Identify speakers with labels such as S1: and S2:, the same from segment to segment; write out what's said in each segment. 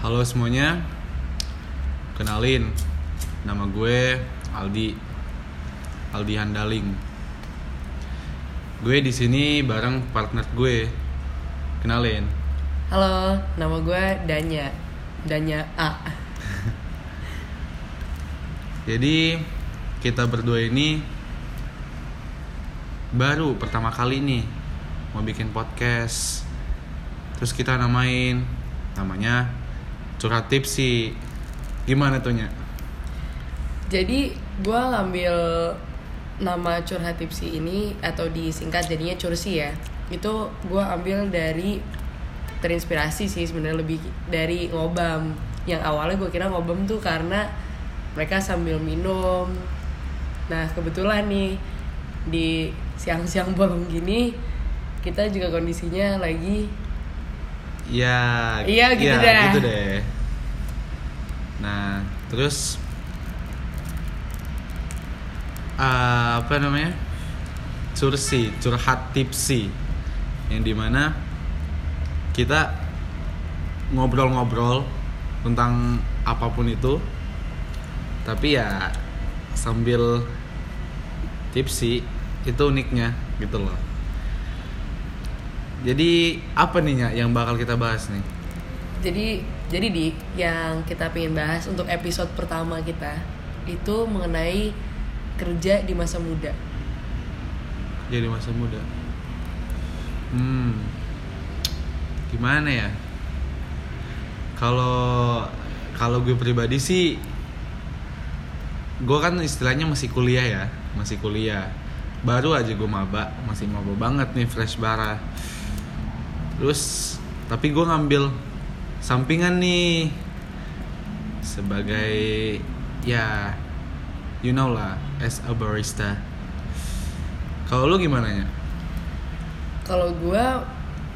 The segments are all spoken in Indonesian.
S1: Halo semuanya, kenalin, nama gue Aldi, Aldi Handaling. Gue di sini bareng partner gue, kenalin.
S2: Halo, nama gue Danya. Danya A.
S1: Jadi kita berdua ini baru pertama kali nih mau bikin podcast. Terus kita namain namanya curhat tipsi. Gimana tuh Nya?
S2: Jadi gue ngambil nama curhat tipsi ini atau disingkat jadinya cursi ya. Itu gue ambil dari terinspirasi sih sebenarnya lebih dari ngobam. Yang awalnya gue kira ngobam tuh karena mereka sambil minum. Nah kebetulan nih di siang-siang bolong gini kita juga kondisinya lagi
S1: Ya,
S2: Iya, gitu
S1: ya,
S2: dah.
S1: gitu deh. Nah, terus eh, apa namanya? Cursi, curhat tipsi. Yang di mana kita ngobrol-ngobrol tentang apa pun itu. Tapi ya sambil tipsi itu uniknya gitu loh. Jadi apa nih Nya, yang bakal kita bahas nih?
S2: Jadi jadi di yang kita pengen bahas untuk episode pertama kita itu mengenai kerja di masa muda.
S1: Jadi masa muda. Hmm. Gimana ya? Kalau kalau gue pribadi sih gue kan istilahnya masih kuliah ya, masih kuliah. Baru aja gue maba, masih maba banget nih fresh bara. Terus tapi gue ngambil sampingan nih sebagai ya you know lah as a barista. Kalau lu gimana ya?
S2: Kalau gue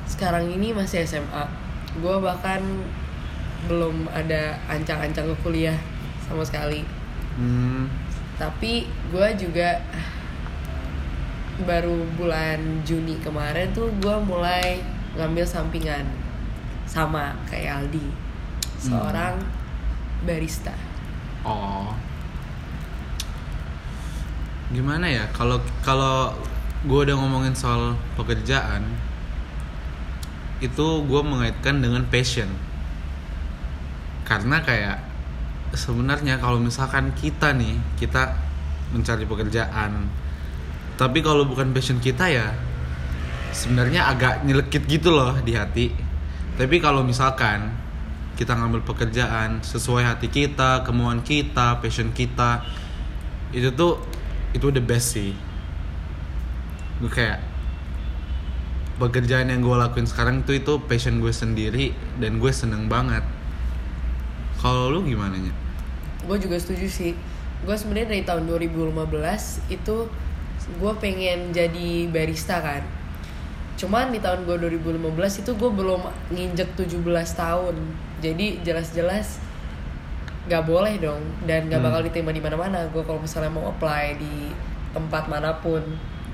S2: sekarang ini masih SMA, gue bahkan belum ada ancang-ancang ke kuliah sama sekali.
S1: Hmm,
S2: Tapi gue juga baru bulan Juni kemarin tuh gue mulai ngambil sampingan sama kayak Aldi, seorang barista.
S1: oh. Gimana ya? Kalau kalau gue udah ngomongin soal pekerjaan, itu gue mengaitkan dengan passion. Karena kayak sebenarnya kalau misalkan kita nih kita mencari pekerjaan, tapi kalau bukan passion kita ya sebenarnya agak nyelekit gitu loh di hati. Tapi kalau misalkan kita ngambil pekerjaan sesuai hati kita, kemauan kita, passion kita, itu tuh itu the best sih. Gue kayak pekerjaan yang gue lakuin sekarang tuh itu passion gue sendiri dan gue seneng banget. Kalau lu gimana nya?
S2: gue juga setuju sih gue sebenarnya dari tahun 2015 itu gue pengen jadi barista kan cuman di tahun gue 2015 itu gue belum nginjek 17 tahun jadi jelas-jelas gak boleh dong dan gak
S1: Hmm.
S2: bakal diterima di mana-mana gue kalau misalnya mau apply di tempat mana pun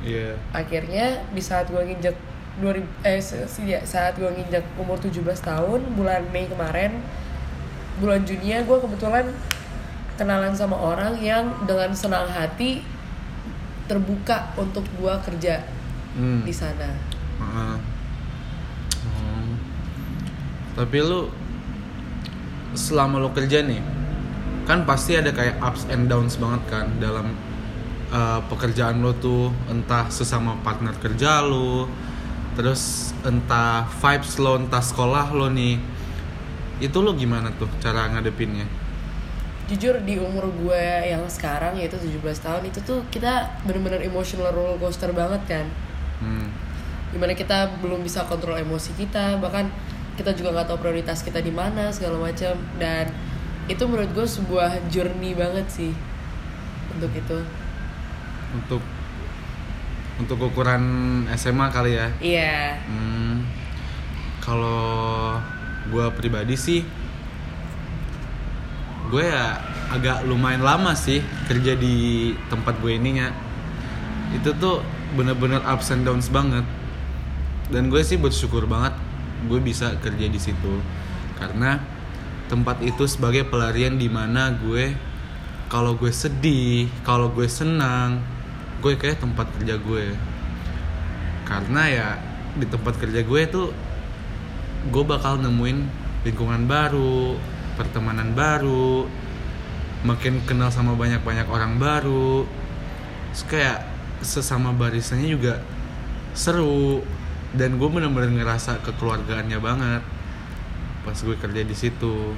S1: Iya.
S2: akhirnya di saat gue nginjek 2000 eh ya, saat gue nginjek umur 17 tahun bulan Mei kemarin bulan Juni gue kebetulan kenalan sama orang yang dengan senang hati terbuka untuk gue kerja
S1: Hmm.
S2: di sana
S1: Oh. Tapi lu selama lu kerja nih, kan pasti ada kayak ups and downs banget kan dalam uh, pekerjaan lo tuh entah sesama partner kerja lo, terus entah vibes lo, entah sekolah lo nih. Itu lo gimana tuh cara ngadepinnya?
S2: jujur di umur gue yang sekarang yaitu 17 tahun itu tuh kita bener-bener emotional roller coaster banget kan
S1: Hmm.
S2: Di mana kita belum bisa kontrol emosi kita bahkan kita juga nggak tahu prioritas kita di mana segala macam dan itu menurut gue sebuah journey banget sih untuk itu
S1: Untuk untuk ukuran SMA kali ya.
S2: iya
S1: Hmm, kalau gue pribadi sih, gue ya agak lumayan lama sih kerja di tempat gue ininya. Itu tuh bener-bener ups and downs banget. Dan gue sih bersyukur banget gue bisa kerja di situ. Karena tempat itu sebagai pelarian di mana gue kalau gue sedih kalau gue senang gue kayak tempat kerja gue. Karena ya di tempat kerja gue tuh gue bakal nemuin lingkungan baru pertemanan baru makin kenal sama banyak-banyak orang baru. Terus kayak sesama barisannya juga seru dan gue bener-bener ngerasa kekeluargaannya banget pas gue kerja di situ.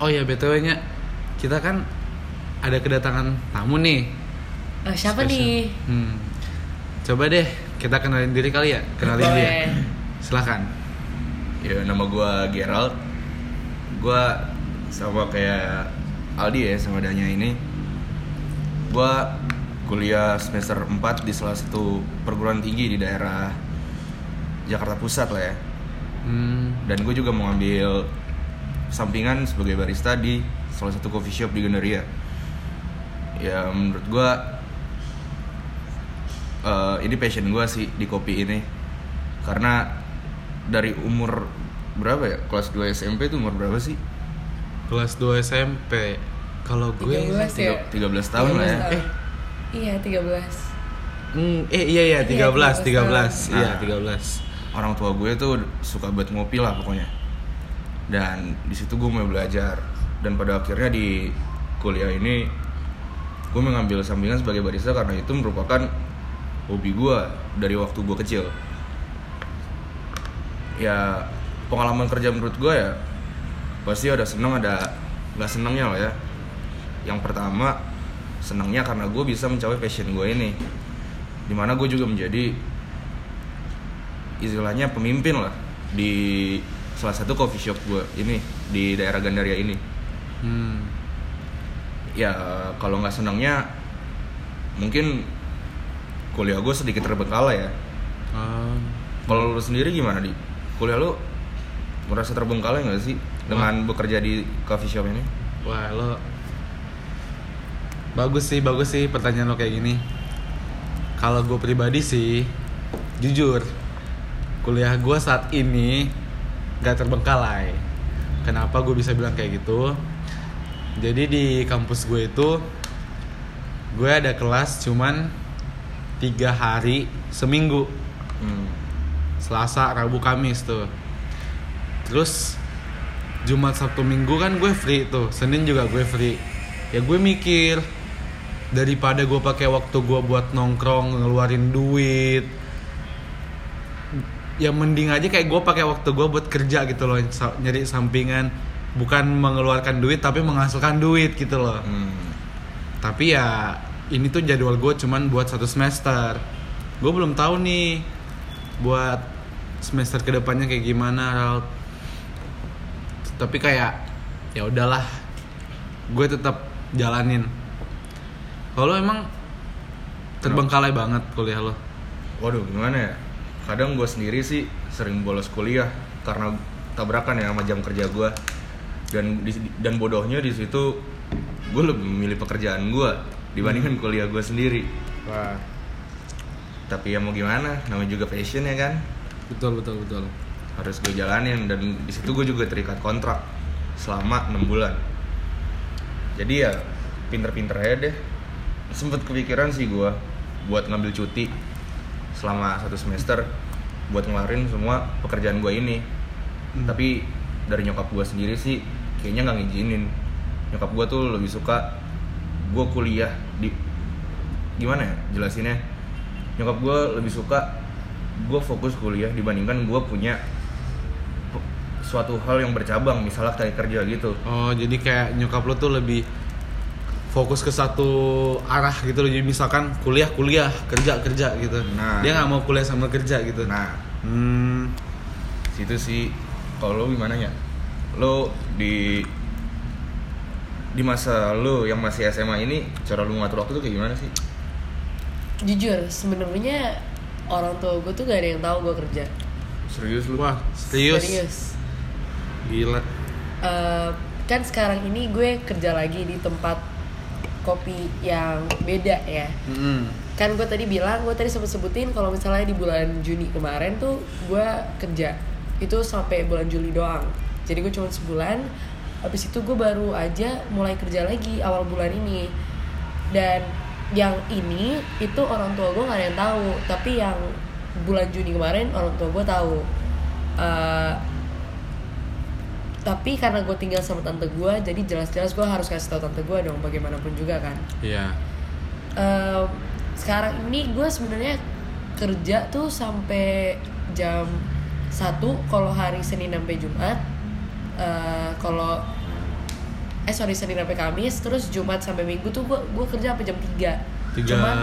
S1: Oh ya btw nya kita kan ada kedatangan tamu nih.
S2: Eh, siapa
S1: Spesial.
S2: nih?
S1: Hmm. coba deh kita kenalin diri kali ya? Kenalin dia. Silakan.
S3: Ya nama gua Gerald. Gua sama kayak Aldi ya sama Danya ini. Gua kuliah semester 4 di salah satu perguruan tinggi di daerah Jakarta Pusat lah ya
S1: hmm.
S3: Dan gue juga mau ambil sampingan sebagai barista di salah satu coffee shop di Gandaria Ya menurut gua eh, ini passion gua sih di kopi ini Karena dari umur berapa ya? Kelas 2 SMP itu umur berapa sih?
S1: kelas 2 SMP kalau gue
S2: 13 ya
S3: 13 tahun lah ya
S2: 13 tahun. iya 13
S1: Hmm, eh iya iya 13
S2: Iya,
S1: 13,
S2: 13.
S1: iya
S3: Nah.
S1: 13
S3: Orang tua gue tuh suka buat ngopi lah pokoknya. Dan di situ gue mulai belajar. Dan pada akhirnya di kuliah ini Gue mengambil sampingan sebagai barista karena itu merupakan hobi gue dari waktu gue kecil. Ya pengalaman kerja menurut gue ya Pasti ada seneng ada nggak senengnya lah ya. Yang pertama senangnya karena gue bisa mencapai passion gue ini. Di mana gue juga menjadi istilahnya pemimpin lah di salah satu coffee shop gue ini di daerah Gandaria ini.
S1: Hmm.
S3: ya kalau nggak senangnya mungkin kuliah gue sedikit terbengkalai ya.
S1: Ah,
S3: kalau lu sendiri gimana di? Kuliah lu merasa terbengkalai nggak sih dengan bekerja di coffee shop ini?
S1: Wah lo bagus sih bagus sih pertanyaan lo kayak gini. Kalau gue pribadi sih jujur kuliah gue saat ini gak terbengkalai kenapa gue bisa bilang kayak gitu jadi di kampus gue itu gue ada kelas cuman tiga hari seminggu
S3: hmm.
S1: Selasa, Rabu, Kamis tuh. Terus Jumat, Sabtu, Minggu kan gue free tuh. Senin juga gue free. Ya gue mikir daripada gue pakai waktu gue buat nongkrong ngeluarin duit ya mending aja kayak gue pakai waktu gue buat kerja gitu loh nyari sampingan. Bukan mengeluarkan duit tapi menghasilkan duit gitu loh.
S3: Hmm.
S1: tapi ya ini tuh jadwal gue cuman buat satu semester. Gue belum tahu nih buat semester ke depannya kayak gimana Raut tapi kayak ya udahlah gue tetap jalanin. Kalau emang terbengkalai banget kuliah lo.
S3: Waduh gimana ya Kadang gue sendiri sih sering bolos kuliah Karena tabrakan ya sama jam kerja gue Dan di- dan bodohnya di situ Gue lebih memilih pekerjaan gue Dibandingkan kuliah gue sendiri.
S1: Wah.
S3: Tapi ya mau gimana? Namanya juga passion ya kan?
S1: Betul betul betul.
S3: Harus gue jalanin Dan di situ gue juga terikat kontrak Selama 6 bulan. Jadi ya pinter-pinter aja deh. Sempet kepikiran sih gue Buat ngambil cuti Selama satu semester Buat ngelarin semua pekerjaan gue ini.
S1: Hmm.
S3: Tapi dari nyokap gue sendiri sih Kayaknya nggak ngizinin. Nyokap gue tuh lebih suka Gue kuliah di Gimana ya jelasinnya? Nyokap gue lebih suka Gue fokus kuliah dibandingkan gue punya Suatu hal yang bercabang Misalnya kayak kerja gitu.
S1: Oh jadi kayak nyokap lo tuh lebih fokus ke satu arah gitu loh. Jadi misalkan kuliah kuliah kerja kerja gitu.
S3: Nah.
S1: dia nggak mau kuliah sama kerja gitu.
S3: Nah.
S1: Hmm,
S3: situ sih. Kalau lo gimana ya lo di di masa lo yang masih SMA ini cara lo ngatur waktu tuh kayak gimana sih?
S2: Jujur sebenarnya orang tua gue tuh gak ada yang tahu gue kerja.
S3: Serius lo
S1: wah serius,
S2: serius.
S1: Gila.
S2: Eh, kan sekarang ini gue kerja lagi di tempat kopi yang beda ya.
S1: Mm-mm.
S2: kan gue tadi bilang gue tadi sempat sebutin kalau misalnya di bulan Juni kemarin tuh gue kerja. Itu sampai bulan Juli doang. Jadi gue cuma sebulan. Habis itu gue baru aja mulai kerja lagi awal bulan ini. Dan yang ini itu orang tua gue nggak ada yang tahu. Tapi yang bulan Juni kemarin orang tua gue tahu. Eh, tapi karena gue tinggal sama tante gue jadi jelas-jelas gue harus kasih tau tante gue dong bagaimanapun juga kan
S1: Iya.
S2: Eh, sekarang ini gue sebenarnya kerja tuh sampai jam 1 kalau hari Senin sampai Jumat Eh, kalau eh sorry Senin sampai Kamis terus Jumat sampai Minggu tuh gue gue kerja sampai jam 3
S1: Tiga
S2: Cuman,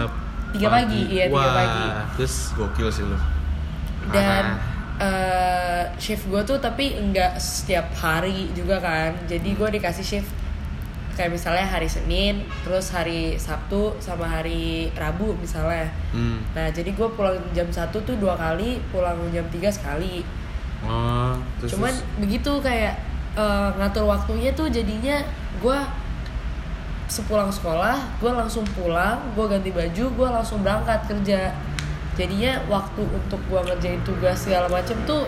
S2: tiga pagi, iya tiga pagi
S1: Terus
S3: Gokil sih lu.
S2: dan
S1: Parah.
S2: Eh, shift gue tuh tapi enggak setiap hari juga kan. Jadi gue dikasih shift. Kayak misalnya hari Senin terus hari Sabtu sama hari Rabu misalnya.
S1: Hmm.
S2: nah jadi gue pulang jam 1 tuh dua kali pulang jam 3 sekali.
S1: Oh, terus,
S2: cuman
S1: terus.
S2: begitu kayak eh, ngatur waktunya tuh jadinya gue sepulang sekolah gue langsung pulang gue ganti baju gue langsung berangkat kerja jadinya waktu untuk gue ngerjain tugas segala macem tuh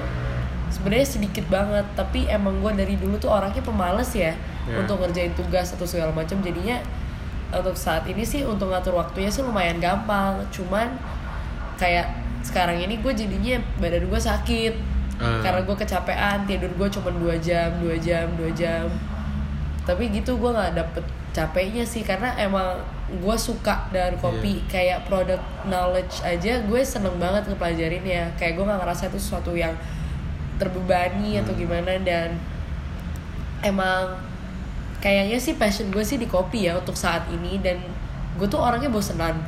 S2: sebenarnya sedikit banget. Tapi emang gue dari dulu tuh orangnya pemalas ya
S1: Ya.
S2: untuk ngerjain tugas atau segala macem. Jadinya untuk saat ini sih untuk ngatur waktunya sih lumayan gampang. Cuman kayak sekarang ini gue jadinya badan gue sakit.
S1: Ah.
S2: karena gue kecapean tidur gue cuma dua jam dua jam dua jam. Tapi gitu gue nggak dapet capeknya sih karena emang gue suka dari kopi kayak produk knowledge aja gue seneng banget ngepelajarin ya kayak gue nggak ngerasa itu sesuatu yang terbebani atau gimana dan emang kayaknya sih passion gue sih di kopi ya untuk saat ini dan gue tuh orangnya bosenan.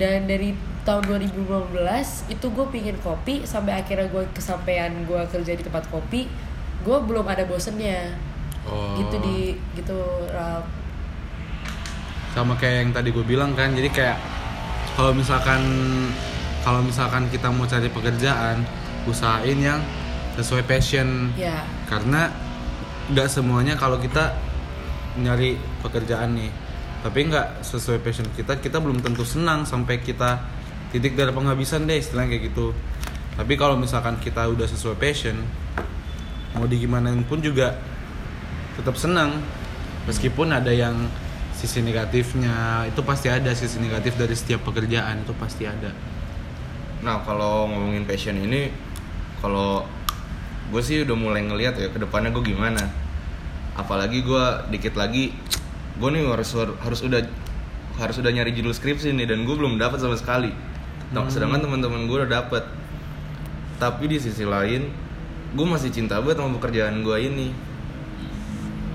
S2: Dan dari tahun 2015 itu gue pingin kopi sampai akhirnya gue kesampaian gue kerja di tempat kopi gue belum ada bosennya.
S1: Oh.
S2: gitu di gitu Ralph.
S1: Sama kayak yang tadi gue bilang kan jadi kayak kalau misalkan kalau misalkan kita mau cari pekerjaan usahain yang sesuai passion.
S2: Ya
S1: karena nggak semuanya kalau kita nyari pekerjaan nih. Tapi nggak sesuai passion kita kita belum tentu senang sampai kita titik dari penghabisan deh istilahnya kayak gitu. Tapi kalau misalkan kita udah sesuai passion mau digimanain pun juga tetap senang. Meskipun ada yang sisi negatifnya itu pasti ada sisi negatif dari setiap pekerjaan itu pasti ada
S3: Nah kalau ngomongin passion ini, kalau gue sih udah mulai ngeliat ya ke depannya gue gimana. Apalagi gue dikit lagi, gue nih harus harus udah harus udah nyari judul skripsi nih dan gue belum dapat sama sekali. Nah, sedangkan teman-teman gue udah dapet. Tapi di sisi lain, gue masih cinta banget sama pekerjaan gue ini.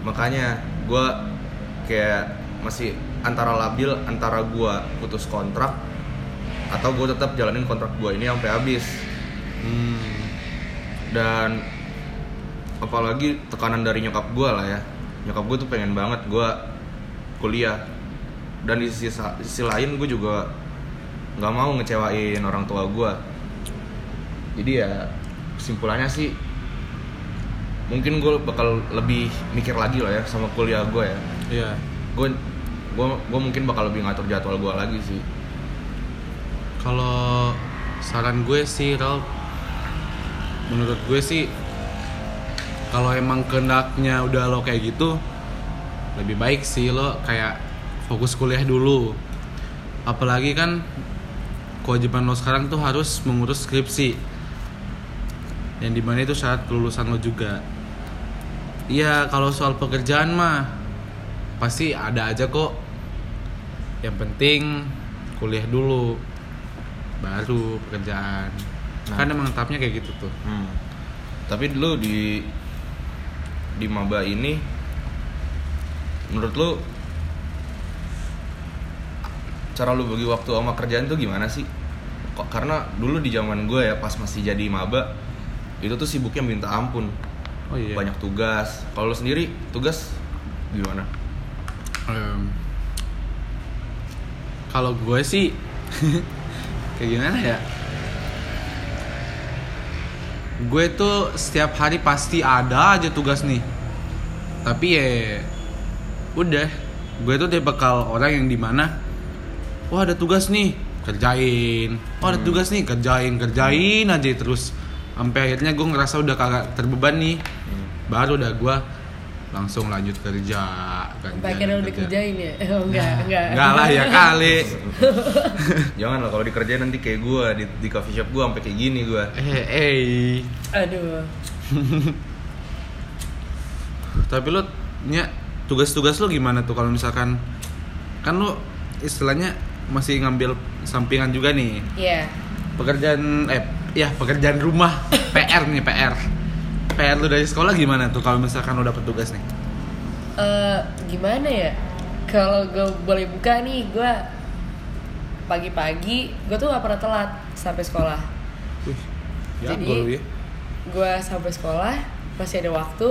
S3: Makanya gue kayak masih antara labil antara gue putus kontrak atau gue tetap jalanin kontrak gue ini sampai habis.
S1: Hmm.
S3: dan apalagi tekanan dari nyokap gue lah ya. Nyokap gue tuh pengen banget gue kuliah. Dan di sisi, di sisi lain gue juga nggak mau ngecewain orang tua gue jadi ya kesimpulannya sih mungkin gue bakal lebih mikir lagi lah ya sama kuliah gue ya.
S1: Iya.
S3: Gue gue gue mungkin bakal lebih ngatur jadwal gue lagi sih
S1: Kalau saran gue sih, Ralph, menurut gue sih, kalau emang kehendaknya udah lo kayak gitu, lebih baik sih lo kayak fokus kuliah dulu. Apalagi kan kewajiban lo sekarang tuh harus mengurus skripsi, yang di mana itu syarat kelulusan lo juga. Iya, kalau soal pekerjaan mah pasti ada aja kok. Yang penting kuliah dulu baru pekerjaan
S3: Nah.
S1: kan emang tahapnya kayak gitu tuh
S3: Hmm. Tapi lu di di maba ini menurut lu cara lu bagi waktu sama kerjaan tuh gimana sih? Kok karena dulu di zaman gue ya pas masih jadi maba itu tuh sibuknya minta ampun.
S1: oh iya
S3: Banyak tugas. Kalau lu sendiri tugas gimana?
S1: Em, kalau gue sih kayak gimana ya? Gue tuh setiap hari pasti ada aja tugas nih. Tapi ya udah. Gue tuh tipe bakal orang yang di mana wah ada tugas nih kerjain. Oh ada tugas nih kerjain kerjain aja terus. Sampai akhirnya gue ngerasa udah kagak terbeban nih.
S3: Hmm.
S1: baru udah gue langsung lanjut kerja
S2: Sampai akhirnya udah
S1: kerja.
S2: kerjain ya? Oh, enggak, enggak.
S1: Enggak lah ya kali
S3: Jangan lah kalau dikerjain nanti kayak gue di, di coffee shop gue sampai kayak gini gue.
S1: eh eh
S2: Aduh.
S1: tapi lo nya tugas-tugas lo gimana tuh kalau misalkan kan lo istilahnya masih ngambil sampingan juga nih
S2: Iya.
S1: pekerjaan eh ya pekerjaan rumah PR nih PR PR lu dari sekolah gimana tuh kalau misalkan lo dapet tugas nih
S2: Eh, gimana ya? Kalau gue boleh buka nih, gue pagi-pagi gue tuh gak pernah telat sampai sekolah.
S1: Wih,
S2: Jadi-
S1: jago lu ya
S2: Gue sampai sekolah masih ada waktu,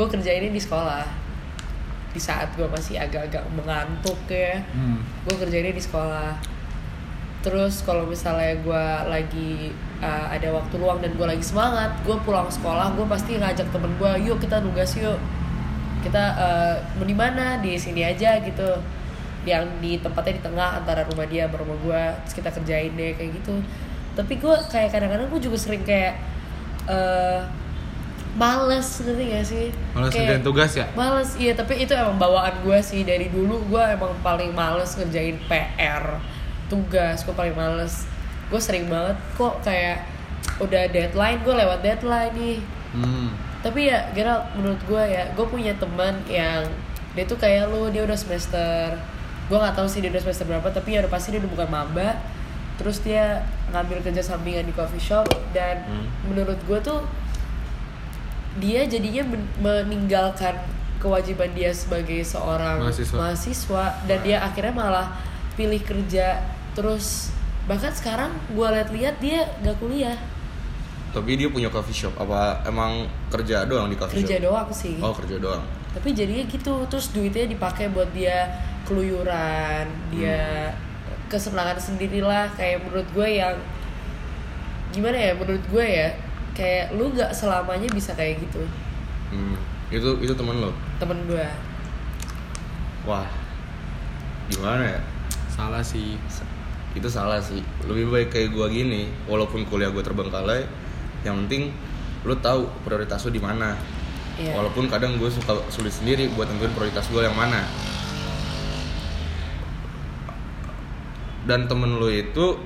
S2: gue kerjainnya di sekolah. Di saat gue masih agak-agak mengantuk ya,
S1: hmm.
S2: gue kerjainnya di sekolah. Terus kalau misalnya gue lagi uh, ada waktu luang dan gue lagi semangat, gue pulang sekolah, gue pasti ngajak temen gue, yuk kita nugas yuk, kita uh, mau di mana? Di sini aja gitu, yang di tempatnya di tengah antara rumah dia sama rumah gue, terus kita kerjain deh kayak gitu. Tapi gue kayak kadang-kadang gue juga sering kayak uh, males ngerti gak sih?
S1: Malas
S2: Kayak-
S1: ngerjain tugas ya?
S2: Males, iya tapi itu emang bawaan gue sih. Dari dulu gue emang paling males ngerjain PR tugas gue paling males gue sering banget kok kayak udah deadline gue lewat deadline nih
S1: hmm.
S2: tapi ya Gerald menurut gue ya gue punya teman yang dia tuh kayak lu dia udah semester gue nggak tahu sih dia udah semester berapa tapi ya udah pasti dia udah bukan maba terus dia ngambil kerja sampingan di coffee shop dan
S3: Hmm.
S2: menurut gue tuh dia jadinya men- meninggalkan kewajiban dia sebagai seorang
S1: Mahasiswa.
S2: mahasiswa dan dia akhirnya malah pilih kerja terus bahkan sekarang gue lihat-lihat dia gak kuliah
S3: Tapi dia punya coffee shop apa emang kerja doang di coffee
S2: kerja
S3: shop?
S2: doang sih
S3: Oh kerja doang.
S2: tapi jadinya gitu terus duitnya dipakai buat dia keluyuran dia kesenangan sendirilah kayak menurut gue yang gimana ya menurut gue ya kayak lu nggak selamanya bisa kayak gitu
S3: Hmm. Itu itu temen lo.
S2: temen gue
S3: Wah. Gimana ya?
S1: salah sih
S3: Itu salah sih. Lebih baik kayak gua gini, walaupun kuliah gua terbengkalai, yang penting lu tahu prioritas lu di mana.
S2: Iya.
S3: Walaupun kadang gue suka sulit sendiri buat tentuin prioritas gue yang mana. Dan temen lu itu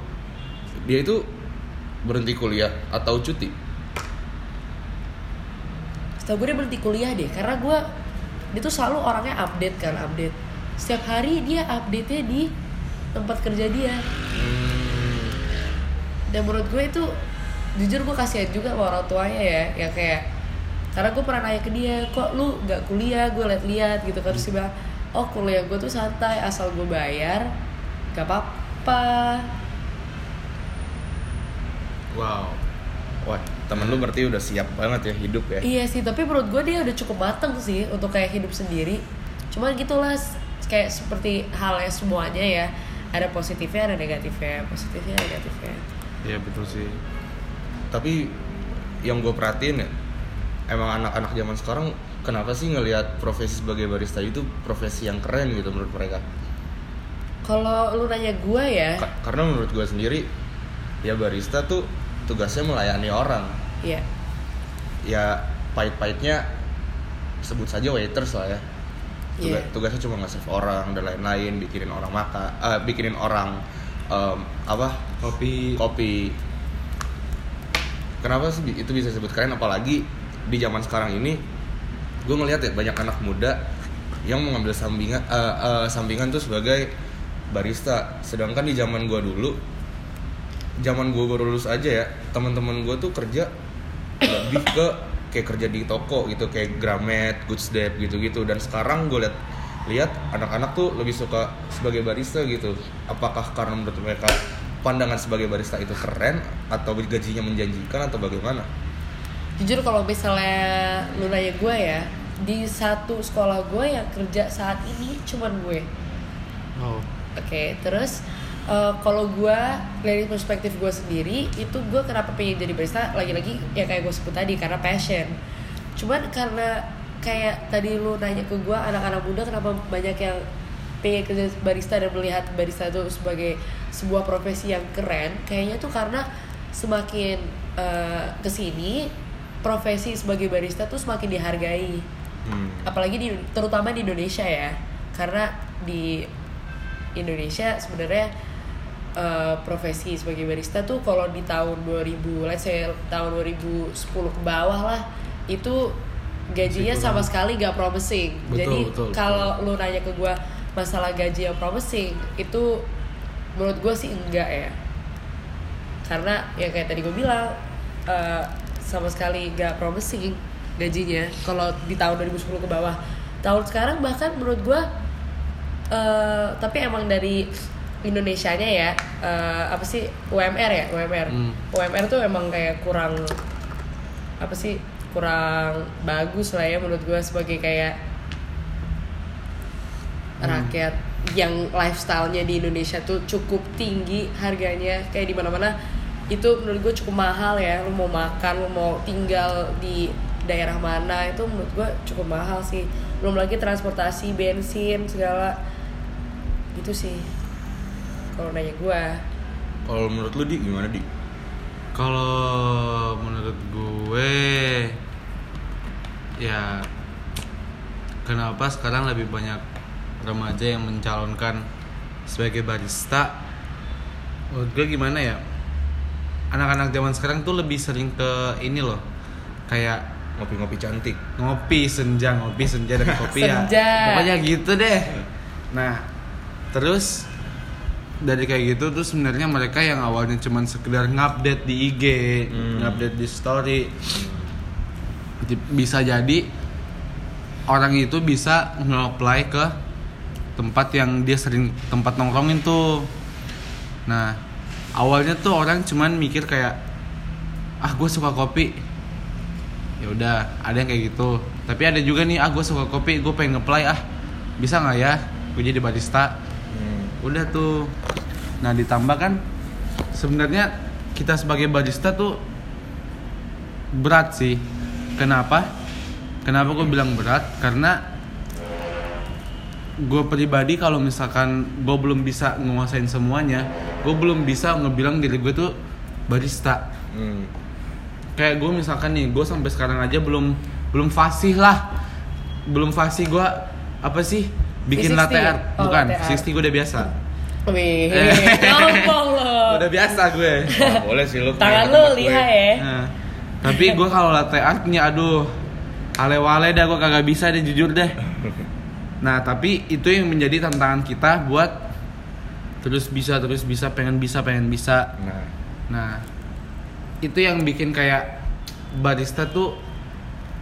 S3: dia itu berhenti kuliah atau cuti.
S2: Setahu gue dia berhenti kuliah deh karena gue dia tuh selalu orangnya update kan update setiap hari dia update nya di tempat kerja dia.
S3: Hmm.
S2: dan menurut gue itu jujur gue kasihan juga sama orang tuanya ya. Yang kayak karena gue pernah nanya ke dia kok lu nggak kuliah? Gue liat-liat gitu kan terus dia bilang oh kuliah gue tuh santai asal gue bayar gak apa-apa.
S1: Wow.
S3: Wah, temen lu berarti udah siap banget ya hidup ya.
S2: iya sih tapi menurut gue dia udah cukup mateng sih untuk kayak hidup sendiri. Cuman gitulah kayak seperti halnya semuanya ya ada positifnya ada negatifnya. Positifnya negatifnya.
S1: Iya betul sih.
S3: Tapi yang gue perhatiin ya, emang anak-anak zaman sekarang kenapa sih ngelihat profesi sebagai barista itu profesi yang keren gitu menurut mereka?
S2: kalau lu nanya gue ya.
S3: Ka- karena menurut gue sendiri ya barista tuh tugasnya melayani orang.
S2: Ya
S3: ya pahit-pahitnya sebut saja waiters lah ya Tuga-
S2: Iya.
S3: tugasnya cuma nge-save orang dan lain-lain bikinin orang makan eh, bikinin orang em, apa?
S1: Kopi.
S3: Kopi. Kenapa sih itu bisa disebut keren? Apalagi di zaman sekarang ini gue ngelihat ya banyak anak muda yang mengambil sampingan eh, eh, sampingan tuh sebagai barista. Sedangkan di zaman gue dulu zaman gue baru lulus aja ya teman-teman gue tuh kerja lebih ke kayak kerja di toko gitu kayak Gramet, Good Step gitu-gitu. Dan sekarang gue lihat lihat anak-anak tuh lebih suka sebagai barista gitu. Apakah karena menurut mereka pandangan sebagai barista itu keren atau gajinya menjanjikan atau bagaimana?
S2: Jujur kalau misalnya lu nanya gue ya di satu sekolah gue yang kerja saat ini cuman gue.
S1: Oh.
S2: Oke terus eh, kalau gue dari perspektif gue sendiri itu gue kenapa pengen jadi barista lagi-lagi ya kayak gue sebut tadi karena passion. Cuman karena kayak tadi lu nanya ke gue anak-anak muda kenapa banyak yang pengen kerja barista dan melihat barista itu sebagai sebuah profesi yang keren kayaknya tuh karena semakin eh, ke sini profesi sebagai barista tuh semakin dihargai.
S3: Hmm.
S2: apalagi di terutama di Indonesia ya. Karena di Indonesia sebenarnya eh, profesi sebagai barista tuh kalau di tahun 2000 let's say tahun 2010 ke bawah lah itu gajinya sama sekali gak promising.
S1: Betul,
S2: jadi
S1: betul,
S2: kalau lu nanya ke gua masalah gaji yang promising itu menurut gue sih enggak ya. Karena ya kayak tadi gue bilang eh, sama sekali gak promising gajinya kalau di tahun 2010 ke bawah. Tahun sekarang bahkan menurut gue eh, tapi emang dari Indonesianya ya eh, apa sih UMR ya UMR
S1: Hmm.
S2: UMR tuh emang kayak kurang apa sih kurang bagus lah ya menurut gue sebagai kayak rakyat yang lifestyle-nya di Indonesia tuh cukup tinggi harganya. Kayak di mana-mana itu menurut gue cukup mahal ya. Lu mau makan lu mau tinggal di daerah mana itu menurut gue cukup mahal sih. Belum lagi transportasi bensin segala. Itu sih kalau nanya gue
S3: Kalau menurut lu di gimana di?
S1: Kalau menurut gue ya kenapa sekarang lebih banyak remaja yang mencalonkan sebagai barista? Menurut gue gimana ya? Anak-anak zaman sekarang tuh lebih sering ke ini loh. Kayak
S3: Ngopi-ngopi cantik.
S1: ngopi senja, ngopi senja dan kopi ya.
S2: Senja.
S1: Pokoknya gitu deh. Nah, terus dari kayak gitu tuh sebenarnya mereka yang awalnya cuman sekedar ngupdate di IG,
S3: Hmm.
S1: ngupdate di story, bisa jadi orang itu bisa nge-apply ke tempat yang dia sering tempat nongkrongin tuh. Nah, awalnya tuh orang cuman mikir kayak ah gue suka kopi ya udah ada yang kayak gitu tapi ada juga nih ah gue suka kopi gue pengen nge-apply ah bisa nggak ya gue jadi barista. Udah tuh. Nah ditambah kan sebenarnya kita sebagai barista tuh berat sih. Kenapa? Kenapa gue bilang berat? Karena gue pribadi kalau misalkan gue belum bisa nguasain semuanya gue belum bisa ngebilang diri gue tuh barista.
S3: Hmm.
S1: kayak gue misalkan nih gue sampai sekarang aja belum belum fasih lah. Belum fasih gue apa sih bikin
S2: 360?
S1: latte art
S2: Oh,
S1: bukan
S2: latte art.
S1: 60 gue udah biasa
S2: wih
S1: Eh.
S2: gampang loh
S1: udah biasa gue
S3: Wah, boleh sih lu.
S2: tangan lu
S3: gue.
S2: lihai ya
S1: Nah, tapi gue kalau latte artnya aduh ale-wale dah gue kagak bisa deh jujur deh nah tapi itu yang menjadi tantangan kita buat terus bisa terus bisa pengen bisa pengen bisa
S3: Nah,
S1: Nah, itu yang bikin kayak barista tuh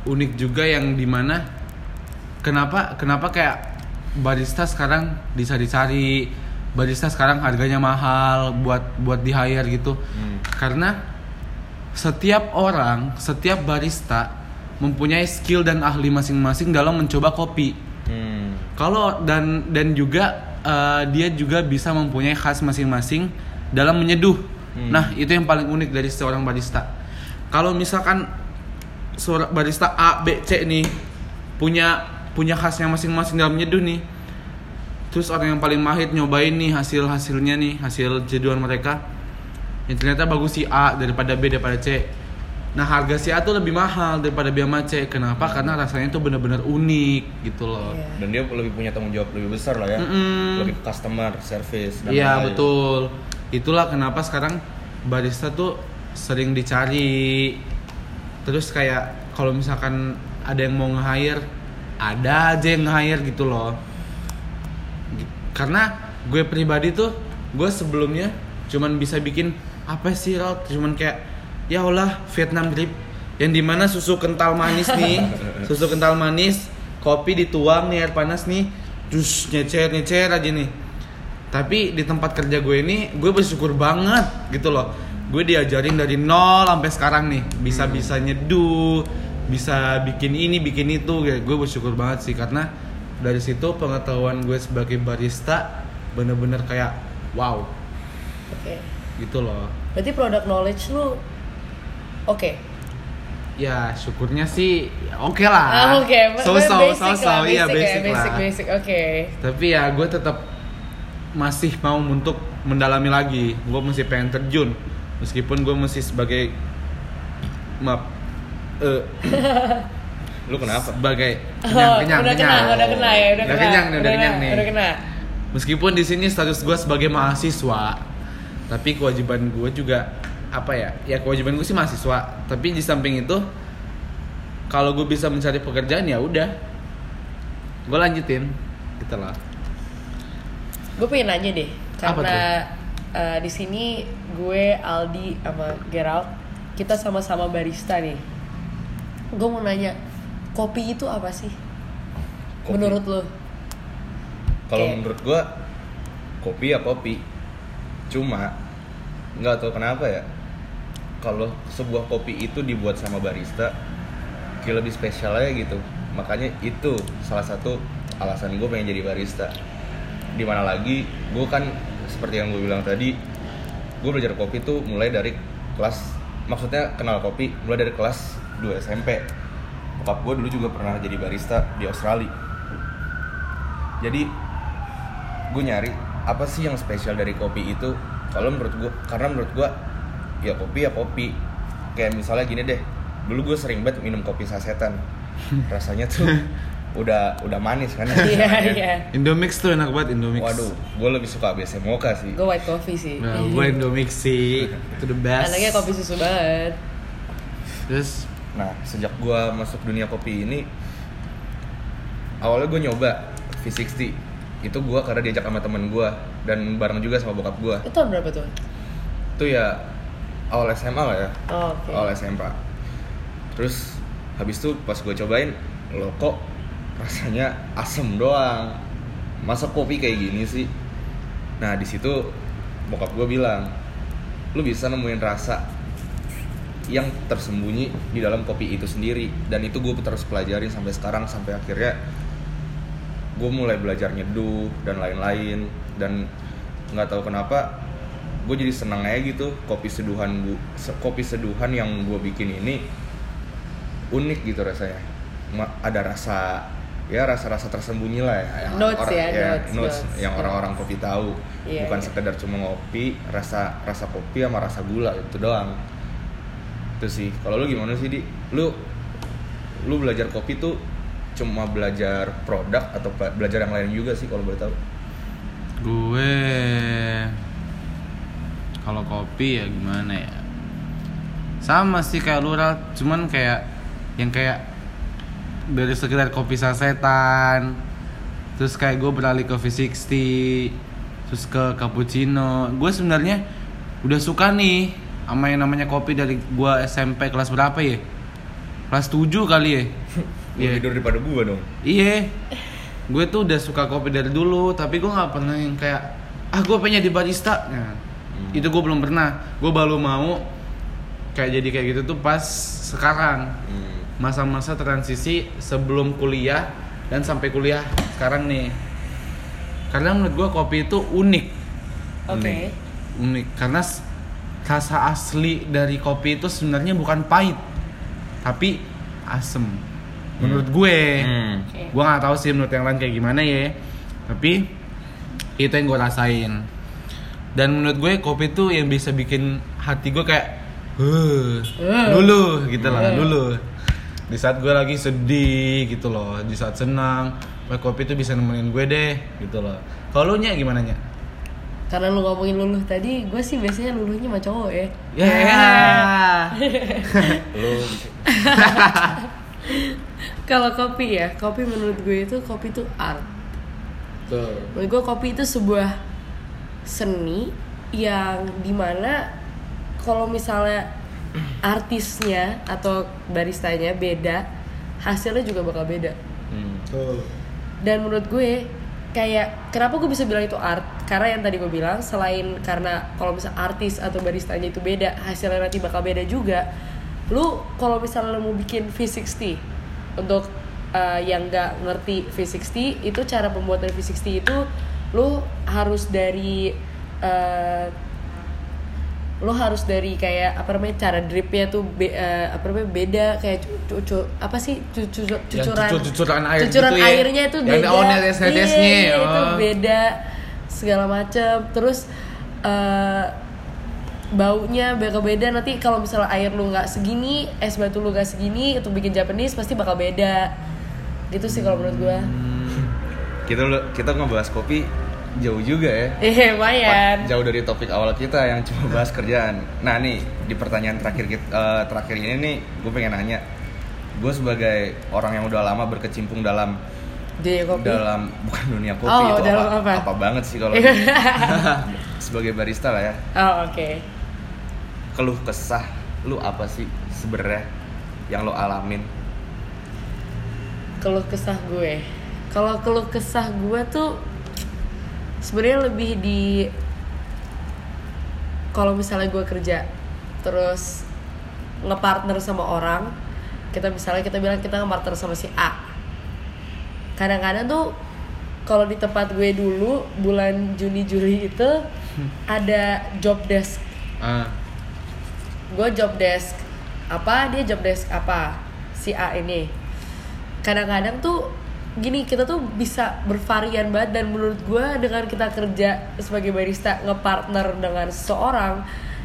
S1: unik juga yang di mana kenapa kenapa kayak barista sekarang bisa dicari barista sekarang harganya mahal buat buat di hire gitu
S3: hmm.
S1: karena setiap orang setiap barista mempunyai skill dan ahli masing-masing dalam mencoba kopi
S3: Hmm.
S1: kalau dan dan juga eh, dia juga bisa mempunyai khas masing-masing dalam menyeduh.
S3: Hmm.
S1: Nah, itu yang paling unik dari seorang barista. Kalau misalkan seorang barista A, B, C nih punya punya khasnya masing-masing dalam menyeduh nih. Terus orang yang paling mahir nyobain nih hasil-hasilnya nih, hasil jeduhan mereka. Yang ternyata bagus si A daripada B daripada C. Nah, harga si A tuh lebih mahal daripada B sama C. Kenapa? Karena rasanya tuh benar-benar unik gitu loh.
S2: Iya.
S3: Dan dia lebih punya tanggung jawab lebih besar lah ya.
S1: Mm-mm.
S3: Lebih customer service dan
S1: Iya
S3: lain-lain.
S1: betul. Itulah kenapa sekarang barista tuh sering dicari. Terus kayak kalau misalkan ada yang mau nge-hire, ada aja yang nge-hire gitu loh. Karena gue pribadi tuh, gue sebelumnya cuman bisa bikin apa sih Rod? Cuman kayak ya Allah Vietnam drip yang di mana susu kental manis nih, susu kental manis, kopi dituang nih air panas nih, terus nyecer nyecer aja nih tapi di tempat kerja gue ini gue bersyukur banget gitu loh gue diajarin dari nol sampai sekarang nih bisa bisa nyeduh bisa bikin ini bikin itu. Kayak gue bersyukur banget sih karena dari situ pengetahuan gue sebagai barista bener-bener kayak wow.
S2: Oke.
S1: Gitu loh.
S2: Berarti product knowledge lu oke.
S1: Ya syukurnya sih oke lah.
S2: Ah, oke.
S1: So so so so
S2: lah,
S1: iya
S2: basic
S1: basic,
S2: ya, basic
S1: lah.
S2: Basic oke.
S1: Tapi ya gue tetap masih mau untuk mendalami lagi. Gue masih pengen terjun. Meskipun gue masih sebagai maaf eh,
S3: Lu kenapa?
S1: sebagai kenyang kenyang
S2: Oh, udah
S1: kenyang
S2: kena, udah kena ya, udah, kena.
S1: kenyang nih udah kenyang nih
S2: Udah kena.
S1: meskipun di sini status gue sebagai mahasiswa tapi kewajiban gue juga apa ya ya kewajiban gue sih mahasiswa tapi di samping itu kalau gue bisa mencari pekerjaan ya udah gue lanjutin gitu lah
S2: Gue pengen nanya deh,
S1: Apa
S2: karena eh, di sini gue Aldi sama Gerald kita sama-sama barista nih. Gue mau nanya, kopi itu apa sih?
S3: Kopi.
S2: Menurut lo?
S3: Kalau
S2: Kayak-
S3: menurut gua kopi ya kopi. Cuma nggak tahu kenapa ya. Kalau sebuah kopi itu dibuat sama barista, kayak lebih spesial aja gitu. Makanya itu salah satu alasan gue pengen jadi barista. Di mana lagi, gue kan seperti yang gue bilang tadi, gue belajar kopi tuh mulai dari kelas, maksudnya kenal kopi mulai dari kelas 2 SMP. Bokap gue dulu juga pernah jadi barista di Australia. Jadi gue nyari apa sih yang spesial dari kopi itu? Kalau menurut gue karena menurut gue ya kopi ya kopi. Kayak misalnya gini deh dulu gue sering banget minum kopi sasetan. Rasanya tuh udah udah manis kan?
S2: Iya, iya.
S1: Indomix tuh enak banget Indomix.
S3: Waduh gue lebih suka ABC Mocha sih.
S2: Gue white coffee sih.
S1: nah, gue Indomix sih. Itu the best.
S2: Anaknya kopi susu banget.
S1: terus
S3: Nah, sejak gua masuk dunia kopi ini awalnya gue nyoba V60. Itu gua karena diajak sama temen gua dan bareng juga sama bokap gua.
S2: Itu tahun berapa tuh?
S3: Itu ya awal SMA lah ya.
S2: Oh, Oke.
S3: Awal SMA. Terus habis itu pas gue cobain, lo kok rasanya asem doang. Masa kopi kayak gini sih? Nah, di situ bokap gue bilang, lu bisa nemuin rasa yang tersembunyi di dalam kopi itu sendiri. Dan itu gue terus pelajarin sampai sekarang sampai akhirnya gue mulai belajar nyeduh dan lain-lain. Dan nggak tahu kenapa gue jadi seneng aja gitu kopi seduhan gu- se- kopi seduhan yang gue bikin ini unik gitu rasanya. Ada rasa ya rasa-rasa tersembunyi lah ya yang
S2: Notes ya, notes,
S3: notes
S2: notes.
S3: yang orang-orang kopi tahu.
S2: Iya,
S3: bukan
S2: iya.
S3: sekedar cuma ngopi rasa rasa kopi sama rasa gula itu doang itu sih. Kalau lu gimana sih di? Lu lu belajar kopi tuh cuma belajar produk atau belajar yang lain juga sih kalau boleh tahu?
S1: Gue kalau kopi ya gimana ya? Sama sih kayak lu Ral. cuman kayak yang kayak dari sekedar kopi sasetan terus kayak gue beralih ke V60 terus ke cappuccino. Gue sebenarnya udah suka nih sama yang namanya kopi dari gue SMP kelas berapa ya kelas 7 kali ya Iya.
S3: tidur daripada gua dong
S1: Iya, gue tuh udah suka kopi dari dulu, tapi gue nggak pernah yang kayak ah gue pengen jadi barista. Nah,
S3: Hmm.
S1: Itu gue belum pernah. Gue baru mau kayak jadi kayak gitu tuh pas sekarang
S3: Hmm.
S1: masa-masa transisi sebelum kuliah dan sampai kuliah sekarang nih. Karena menurut gue kopi itu unik,
S2: Oke.
S1: unik karena s- rasa asli dari kopi itu sebenarnya bukan pahit, tapi asem. Menurut gue.
S3: Hmm.
S1: Gue nggak tahu sih menurut yang lain kayak gimana ya tapi itu yang gue rasain dan menurut gue kopi tuh yang bisa bikin hati gue kayak huh, luluh gitu lah
S2: Eh.
S1: luluh di saat gue lagi sedih gitu loh di saat senang kopi tuh bisa nemenin gue deh gitu loh kalau lu nya gimana nya
S2: Karena lu ngomongin luluh tadi, gue sih biasanya luluhnya sama cowok ya.
S1: ya
S3: lu
S2: Kalau kopi ya, kopi menurut gue itu kopi itu art.
S1: tuh
S2: Menurut gue kopi itu sebuah seni yang di mana kalau misalnya artisnya atau baristanya beda, hasilnya juga bakal beda.
S3: hmm.
S2: Dan menurut gue kayak kenapa gue bisa bilang itu art? Karena yang tadi gue bilang selain karena kalau misal artis atau baristanya itu beda, hasilnya nanti bakal beda juga. Lu kalau misalnya lu mau bikin V60 untuk uh, yang nggak ngerti V60 itu cara pembuatan V60 itu lu harus dari uh, lo harus dari kayak apa namanya cara dripnya tuh be- eh, apa namanya beda kayak cu- cu- apa sih cu- cu- cucuran.
S1: cucuran air
S2: cucuran
S1: gitu ya?
S2: airnya itu
S1: Yang
S2: beda.
S1: ada oh, netes-netesnya,
S2: Iya, iya, itu beda segala macam terus eh, baunya bakal beda. Nanti kalau misalnya air lu nggak segini es batu lu nggak segini untuk bikin Japanese pasti bakal beda. Gitu sih kalau menurut gua.
S3: Kita kita ngebahas kopi jauh juga ya
S2: eh lumayan
S3: jauh dari topik awal kita yang cuma bahas kerjaan. Nah nih di pertanyaan terakhir kita, eh, terakhir ini nih, gue pengen nanya, gue sebagai orang yang udah lama berkecimpung dalam
S2: dia kopi
S3: dalam bukan dunia kopi
S2: Oh,
S3: itu
S2: dalam
S3: apa,
S2: apa?
S3: banget sih kalau sebagai barista lah ya.
S2: oh oke
S3: Keluh kesah lu apa sih sebenarnya yang lo alamin?
S2: keluh kesah gue kalau keluh kesah gue tuh sebenarnya lebih di kalau misalnya gue kerja terus ngepartner sama orang kita misalnya kita bilang kita ngepartner sama si A. Kadang-kadang tuh kalau di tempat gue dulu bulan Juni Juli itu ada job desk.
S1: Ah.
S2: Gue job desk apa dia job desk apa si A ini. Kadang-kadang tuh gini kita tuh bisa bervarian banget dan menurut gue dengan kita kerja sebagai barista ngepartner dengan seseorang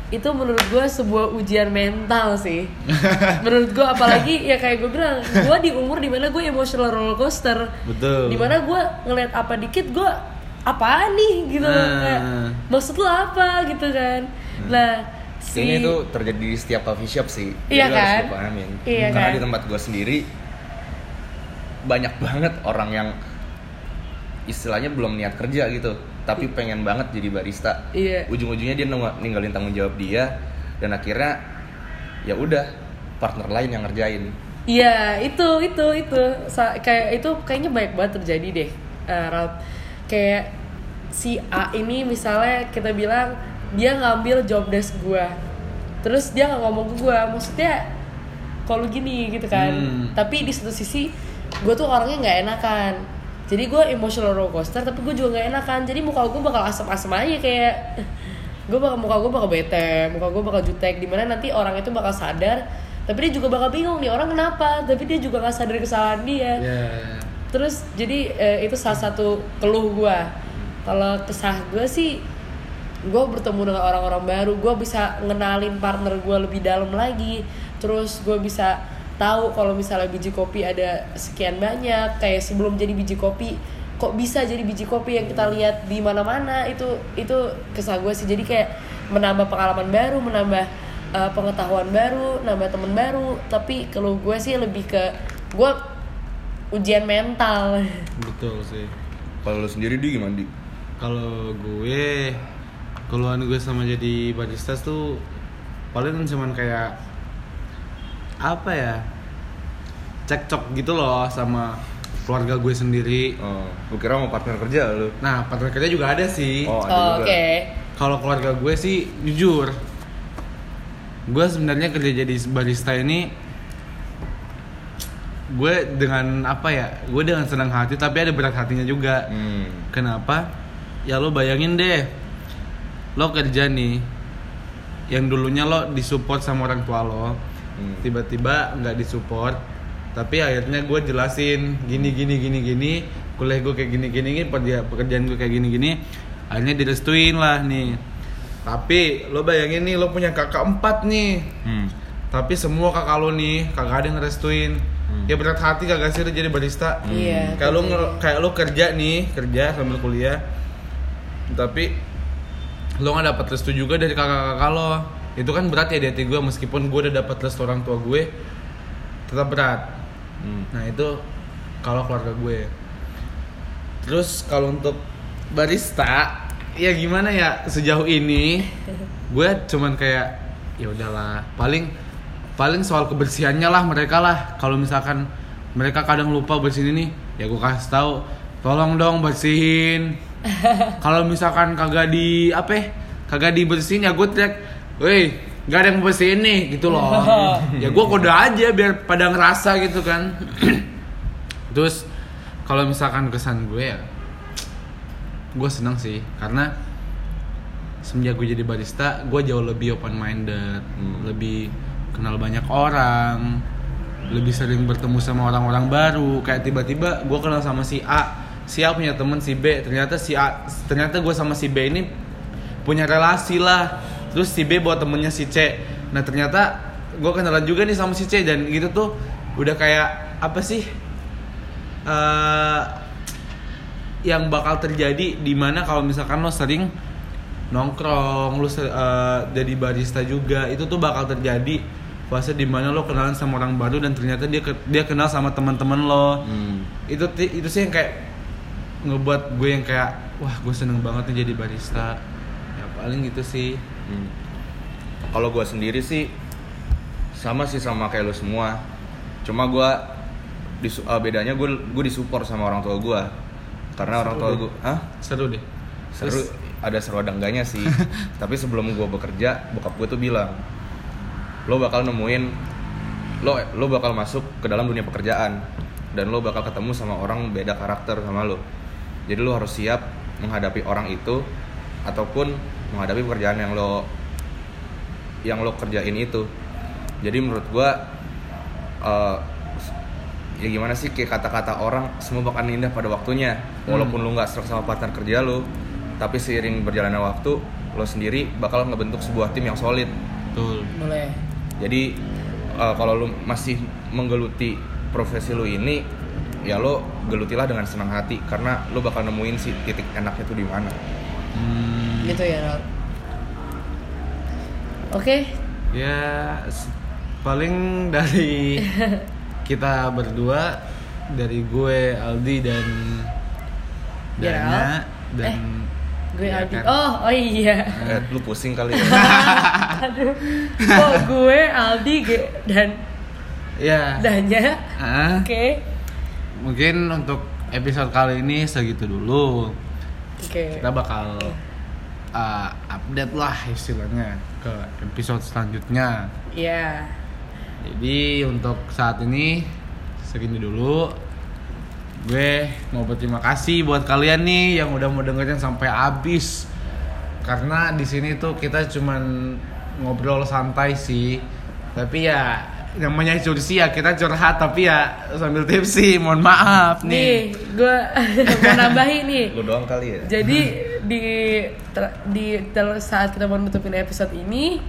S2: itu menurut gue sebuah ujian mental sih menurut gue apalagi ya kayak gue bilang gue di umur di mana gue emotional roller coaster
S1: Betul.
S2: di mana gue ngeliat apa dikit gue apaan nih gitu
S1: Nah.
S2: kayak, maksud lo apa gitu kan nah si
S3: Ini tuh terjadi di setiap coffee shop sih.
S2: Iya
S3: Jadi harus
S2: kan?
S3: pahamin.
S2: Iya
S3: Karena
S2: kan?
S3: di tempat gue sendiri banyak banget orang yang istilahnya belum niat kerja gitu, tapi pengen banget jadi barista.
S2: Iya.
S3: Ujung-ujungnya dia ninggalin tanggung jawab dia dan akhirnya ya udah partner lain yang ngerjain.
S2: Iya itu itu itu Sa- kayak itu kayaknya banyak banget terjadi deh eh, Ralph. kayak si A ini misalnya kita bilang dia ngambil job desk gua terus dia nggak ngomong ke gua maksudnya kalau gini gitu kan
S1: Hmm.
S2: tapi di satu sisi gue tuh orangnya nggak enakan. Jadi gue emotional roller coaster tapi gue juga nggak enakan. Jadi muka gue bakal asem-asem aja kayak gue bakal muka gue bakal bete muka gue bakal jutek. Di mana nanti orang itu bakal sadar tapi dia juga bakal bingung nih orang kenapa? Tapi dia juga nggak sadar kesalahan dia.
S1: Ya
S2: terus jadi eh, itu salah satu keluh gue kalau kesah gue sih gue bertemu dengan orang-orang baru. Gue bisa ngenalin partner gue lebih dalam lagi. Terus gue bisa tahu kalau misalnya biji kopi ada sekian banyak kayak sebelum jadi biji kopi kok bisa jadi biji kopi yang kita lihat di mana-mana? Itu itu kesah gue sih. Jadi kayak menambah pengalaman baru menambah eh, pengetahuan baru nambah temen baru. Tapi kalau gue sih lebih ke gue ujian mental.
S1: Betul sih.
S3: Kalau lu sendiri di gimana di?
S1: kalau gue keluhan gue sama jadi barista tuh paling cuman kayak apa ya cekcok gitu loh sama keluarga gue sendiri.
S3: Oh, gue kira mau partner kerja lu.
S1: nah partner kerja juga ada sih.
S3: Oh,
S2: Oh, oke.
S1: Kalau keluarga gue sih jujur gue sebenarnya kerja jadi barista ini gue dengan apa ya gue dengan senang hati tapi ada berat hatinya juga.
S3: Hmm.
S1: kenapa? Ya lo bayangin deh lo kerja nih yang dulunya lo disupport sama orang tua lo
S3: Hmm.
S1: tiba-tiba nggak disupport tapi akhirnya gue jelasin gini gini gini gini kuliah gue kayak gini gini gini pekerja- pekerjaan gue kayak gini gini akhirnya direstuin lah nih. Tapi lo bayangin nih lo punya kakak empat nih.
S3: Hmm.
S1: tapi semua kakak lo nih kagak ada yang ngerestuin.
S3: Hmm.
S1: ya berat hati kagak sih lo jadi barista.
S2: Iya,
S1: kayak lo kayak lo kerja nih kerja sambil kuliah. Tapi lo nggak dapat restu juga dari kakak-kakak lo itu kan berat ya di hati gue meskipun gue udah dapat restu orang tua gue tetap berat.
S3: Hmm.
S1: nah itu kalau keluarga gue. Terus kalau untuk barista ya gimana ya sejauh ini gue cuman kayak ya udahlah. Paling paling soal kebersihannya lah mereka lah. Kalau misalkan mereka kadang lupa bersihin ini ya gue kasih tahu. Tolong dong bersihin. Kalau misalkan kagak di apa ya, kagak dibersihin ya gue teriak woi gak ada yang bersihin nih gitu loh. Ya gue kode aja biar pada ngerasa gitu kan. Terus kalau misalkan kesan gue ya gue seneng sih. Karena semenjak gue jadi barista gue jauh lebih open minded
S3: Hmm.
S1: lebih kenal banyak orang lebih sering bertemu sama orang-orang baru. Kayak tiba-tiba gue kenal sama si A si A punya temen si B. Ternyata si A ternyata gue sama si B ini punya relasi lah terus si B bawa temennya si C nah ternyata gue kenalan juga nih sama si C dan gitu tuh udah kayak apa sih eh yang bakal terjadi di mana kalau misalkan lo sering nongkrong, lo se- eh, jadi barista juga, itu tuh bakal terjadi fase di mana lo kenalan sama orang baru dan ternyata dia ke- dia kenal sama teman-teman lo.
S3: Hmm.
S1: Itu itu sih yang kayak ngebuat gue yang kayak wah gue seneng banget nih jadi barista. Ya paling gitu sih.
S3: Hmm. Kalau gue sendiri sih sama sih sama kayak lu semua. Cuma gue disu- eh, bedanya gue gue disupport sama orang tua gue. Karena orang tua
S1: Seru
S3: gue, ah
S1: Seru deh.
S3: seru
S1: Terus-
S3: ada seru ada enggaknya sih. Tapi sebelum gue bekerja, bokap gue tuh bilang, lo bakal nemuin lo lo bakal masuk ke dalam dunia pekerjaan dan lo bakal ketemu sama orang beda karakter sama lo. Jadi lo harus siap menghadapi orang itu ataupun menghadapi pekerjaan yang lo yang lo kerjain itu. Jadi menurut gua eh, ya gimana sih kayak kata-kata orang semua bakal indah pada waktunya. Walaupun lo nggak serak sama partner kerja lo tapi seiring berjalannya waktu lo sendiri bakal ngebentuk sebuah tim yang solid.
S1: Betul.
S2: boleh.
S3: Jadi eh, kalau lo masih menggeluti profesi lo ini ya lo gelutilah dengan senang hati karena lo bakal nemuin si titik enaknya tuh di mana.
S1: Hmm,
S2: gitu ya Rod oke.
S1: Ya s- paling dari kita berdua dari gue Aldi dan
S2: Gerald.
S1: Dana dan
S2: gue
S1: ya
S2: Aldi.
S1: kan?
S2: oh oh iya.
S3: Eh, lu pusing kali ya.
S2: Aduh. Oh gue Aldi Ge- dan
S1: ya.
S2: Danya.
S1: Ah,
S2: oke.
S1: Mungkin untuk episode kali ini segitu dulu.
S2: Oke.
S1: Kita bakal uh, update lah istilahnya ke episode selanjutnya
S2: ya
S1: Jadi untuk saat ini segini dulu. Gue mau berterima kasih buat kalian nih yang udah mau dengerin sampai habis. Karena di sini tuh kita cuman ngobrol santai sih. Tapi ya namanya cursi ya kita curhat tapi ya sambil tipsi. Mohon maaf
S2: nih
S1: nih.
S2: gue mau nambahin nih
S3: lu doang kali ya
S2: jadi di ter- di saat kita mau nutupin episode ini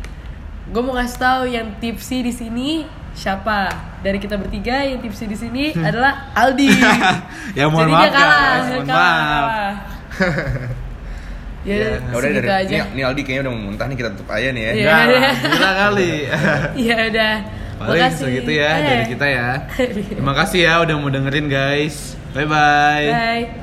S2: gue mau kasih tahu yang tipsi di sini siapa dari kita bertiga yang tipsi di sini adalah Aldi
S1: Ya, mohon
S2: jadi
S1: maaf,
S2: dia kalah, dia
S1: Mohon
S2: kalah,
S1: maaf.
S2: kalah. ya,
S1: Ya,
S3: Ya udah dari
S2: aja
S3: Ini, ini Aldi kayaknya udah mau muntah nih kita tutup aja nih ya.
S2: Iya.
S1: Enggak, gila kali.
S2: ya udah
S1: Paling
S2: Makasih.
S1: segitu ya
S2: Eh.
S1: dari kita ya. Terima kasih ya udah mau dengerin guys. Bye bye.
S2: bye